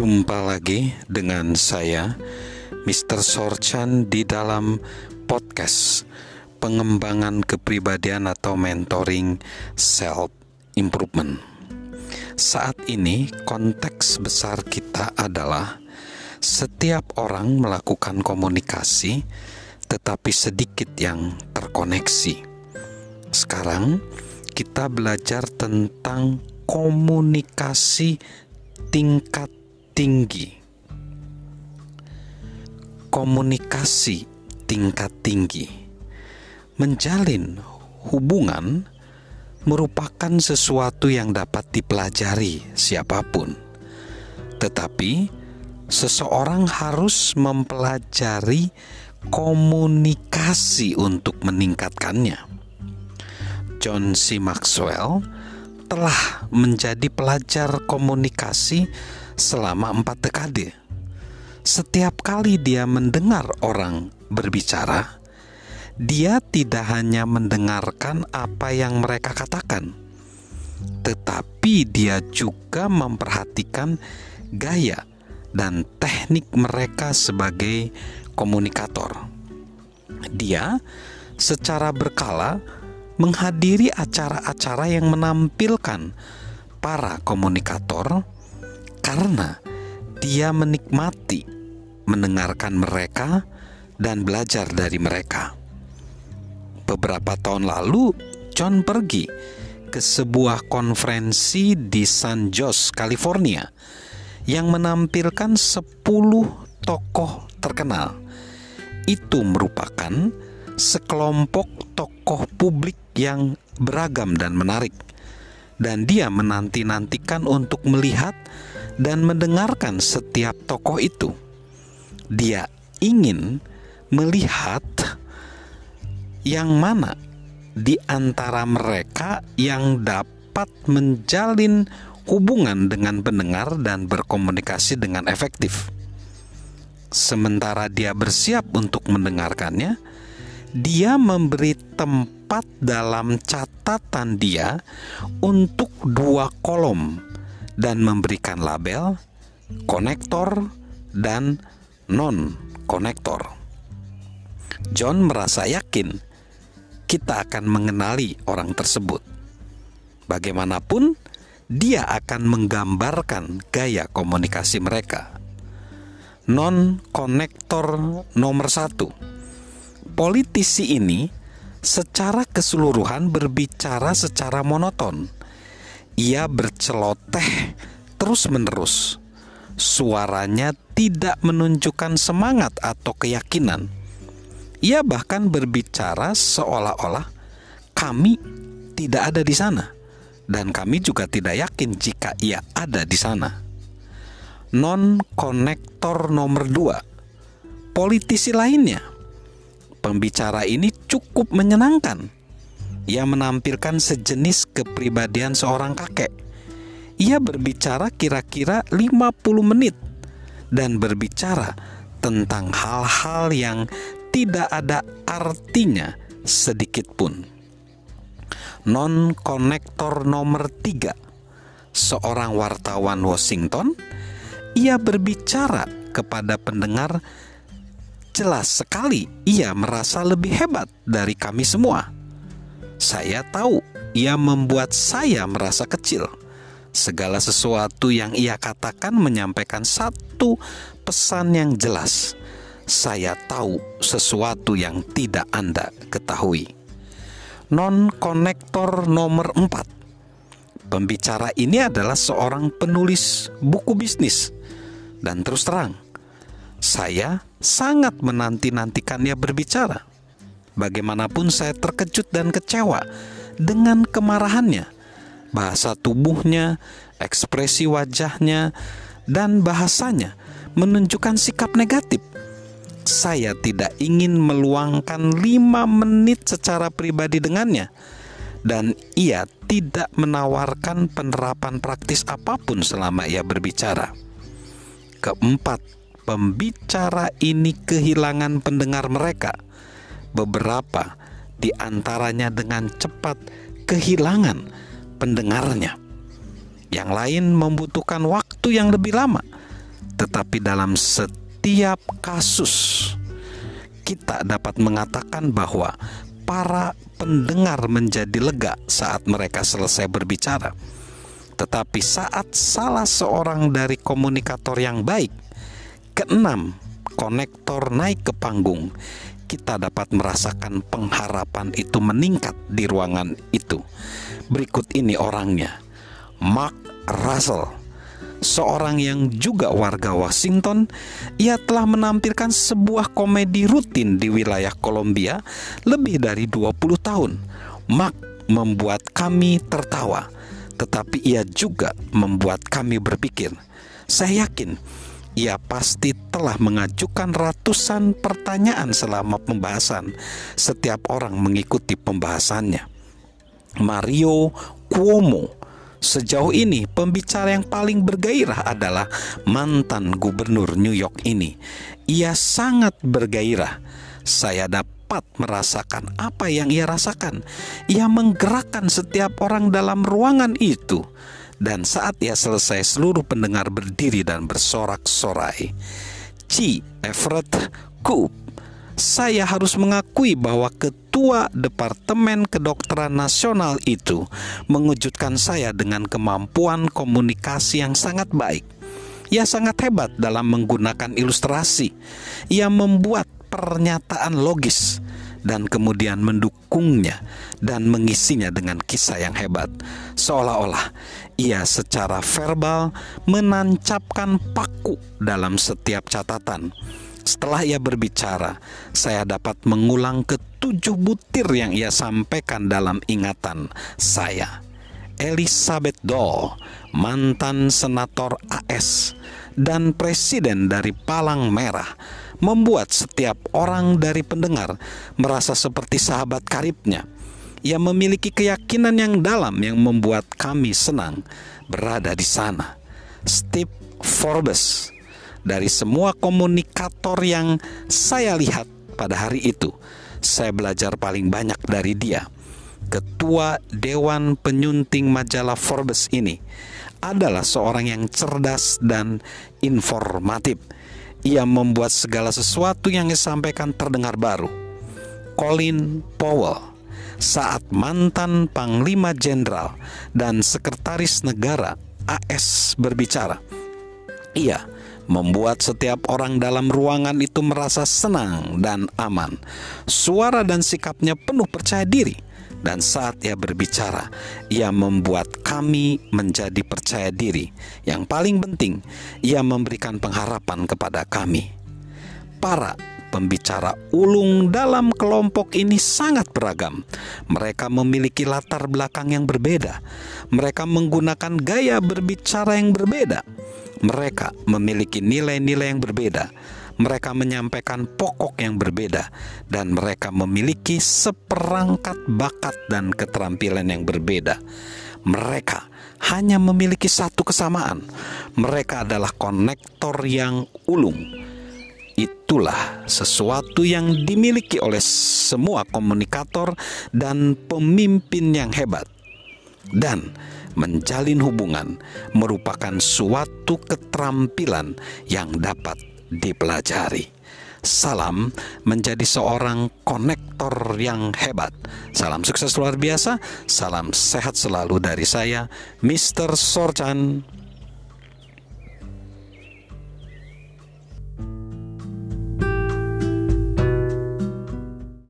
Jumpa lagi dengan saya, Mr. Sorchan di dalam podcast pengembangan kepribadian atau mentoring self improvement. Saat ini konteks besar kita adalah setiap orang melakukan komunikasi tetapi sedikit yang terkoneksi. Sekarang kita belajar tentang komunikasi tingkat tinggi. Komunikasi tingkat tinggi menjalin hubungan merupakan sesuatu yang dapat dipelajari siapa pun, tetapi seseorang harus mempelajari komunikasi untuk meningkatkannya. John C. Maxwell telah menjadi pelajar komunikasi selama empat dekade. Setiap kali dia mendengar orang berbicara, dia tidak hanya mendengarkan apa yang mereka katakan, tetapi dia juga memperhatikan gaya dan teknik mereka sebagai komunikator. Dia secara berkala menghadiri acara-acara yang menampilkan para komunikator karena dia menikmati mendengarkan mereka dan belajar dari mereka. Beberapa tahun lalu, John pergi ke sebuah konferensi di San Jose, California yang menampilkan 10 tokoh terkenal. Itu merupakan sekelompok tokoh publik yang beragam dan menarik. Dan dia menanti-nantikan untuk melihat dan mendengarkan setiap tokoh itu. Dia ingin melihat yang mana di antara mereka yang dapat menjalin hubungan dengan pendengar dan berkomunikasi dengan efektif. Sementara dia bersiap untuk mendengarkannya, dia memberi tempat dalam catatan dia untuk dua kolom dan memberikan label konektor dan non-konektor. John merasa yakin kita akan mengenali orang tersebut. Bagaimanapun, dia akan menggambarkan gaya komunikasi mereka. Non-konektor nomor satu, politisi ini secara keseluruhan berbicara secara monoton ia berceloteh terus-menerus. Suaranya tidak menunjukkan semangat atau keyakinan. Ia bahkan berbicara seolah-olah kami tidak ada di sana, dan kami juga tidak yakin jika ia ada di sana. Non-konektor nomor dua, politisi lainnya. Pembicara ini cukup menyenangkan ia menampilkan sejenis kepribadian seorang kakek. Ia berbicara kira-kira 50 menit dan berbicara tentang hal-hal yang tidak ada artinya sedikit pun. Non-konektor nomor tiga, seorang wartawan Washington, ia berbicara kepada pendengar jelas sekali ia merasa lebih hebat dari kami semua saya tahu ia membuat saya merasa kecil. Segala sesuatu yang ia katakan menyampaikan satu pesan yang jelas. Saya tahu sesuatu yang tidak Anda ketahui. Non-konektor nomor 4 Pembicara ini adalah seorang penulis buku bisnis. Dan terus terang, saya sangat menanti-nantikannya berbicara Bagaimanapun saya terkejut dan kecewa dengan kemarahannya, bahasa tubuhnya, ekspresi wajahnya, dan bahasanya menunjukkan sikap negatif. Saya tidak ingin meluangkan lima menit secara pribadi dengannya, dan ia tidak menawarkan penerapan praktis apa pun selama ia berbicara. Keempat, pembicara ini kehilangan pendengar mereka beberapa di antaranya dengan cepat kehilangan pendengarnya. Yang lain membutuhkan waktu yang lebih lama tetapi dalam setiap kasus kita dapat mengatakan bahwa para pendengar menjadi lega saat mereka selesai berbicara. Tetapi saat salah seorang dari komunikator yang baik, keenam konektor naik ke panggung, kita dapat merasakan pengharapan itu meningkat di ruangan itu. Berikut ini orangnya, Mark Russell seorang yang juga warga Washington, ia telah menampilkan sebuah komedi rutin di wilayah Kolombia lebih dari 20 tahun. Mark membuat kami tertawa tetapi ia juga membuat kami berpikir. Saya yakin ia pasti telah mengajukan ratusan pertanyaan selama pembahasan. Setiap orang mengikuti pembahasannya. Mario Cuomo Sejauh ini, pembicara yang paling bergairah adalah mantan gubernur New York ini. Ia sangat bergairah. Saya dapat merasakan apa yang ia rasakan. Ia menggerakkan setiap orang dalam ruangan itu. Dan saat ia selesai, seluruh pendengar berdiri dan bersorak-sorai. Ci Everett Coop saya harus mengakui bahwa ketua Departemen Kedokteran Nasional itu mengejutkan saya dengan kemampuan komunikasi yang sangat baik. Ia sangat hebat dalam menggunakan ilustrasi. Ia membuat pernyataan logis dan kemudian mendukungnya dan mengisinya dengan kisah yang hebat, seolah-olah ia secara verbal menancapkan paku dalam setiap catatan. Setelah ia berbicara, saya dapat mengulang ketujuh butir yang ia sampaikan dalam ingatan saya. Elizabeth Doll, mantan senator AS dan presiden dari Palang Merah, membuat setiap orang dari pendengar merasa seperti sahabat karibnya. Ia memiliki keyakinan yang dalam yang membuat kami senang berada di sana. Steve Forbes dari semua komunikator yang saya lihat pada hari itu, saya belajar paling banyak dari dia. Ketua Dewan Penyunting majalah Forbes ini adalah seorang yang cerdas dan informatif ia membuat segala sesuatu yang disampaikan terdengar baru. Colin Powell saat mantan Panglima Jenderal dan Sekretaris Negara AS berbicara. Ia membuat setiap orang dalam ruangan itu merasa senang dan aman. Suara dan sikapnya penuh percaya diri dan saat ia berbicara, ia membuat kami menjadi percaya diri. Yang paling penting, ia memberikan pengharapan kepada kami. Para pembicara ulung dalam kelompok ini sangat beragam. Mereka memiliki latar belakang yang berbeda. Mereka menggunakan gaya berbicara yang berbeda. Mereka memiliki nilai-nilai yang berbeda mereka menyampaikan pokok yang berbeda, dan mereka memiliki seperangkat bakat dan keterampilan yang berbeda. Mereka hanya memiliki satu kesamaan: mereka adalah konektor yang ulung. Itulah sesuatu yang dimiliki oleh semua komunikator dan pemimpin yang hebat, dan menjalin hubungan merupakan suatu keterampilan yang dapat dipelajari. Salam menjadi seorang konektor yang hebat. Salam sukses luar biasa. Salam sehat selalu dari saya, Mr. Sorjan.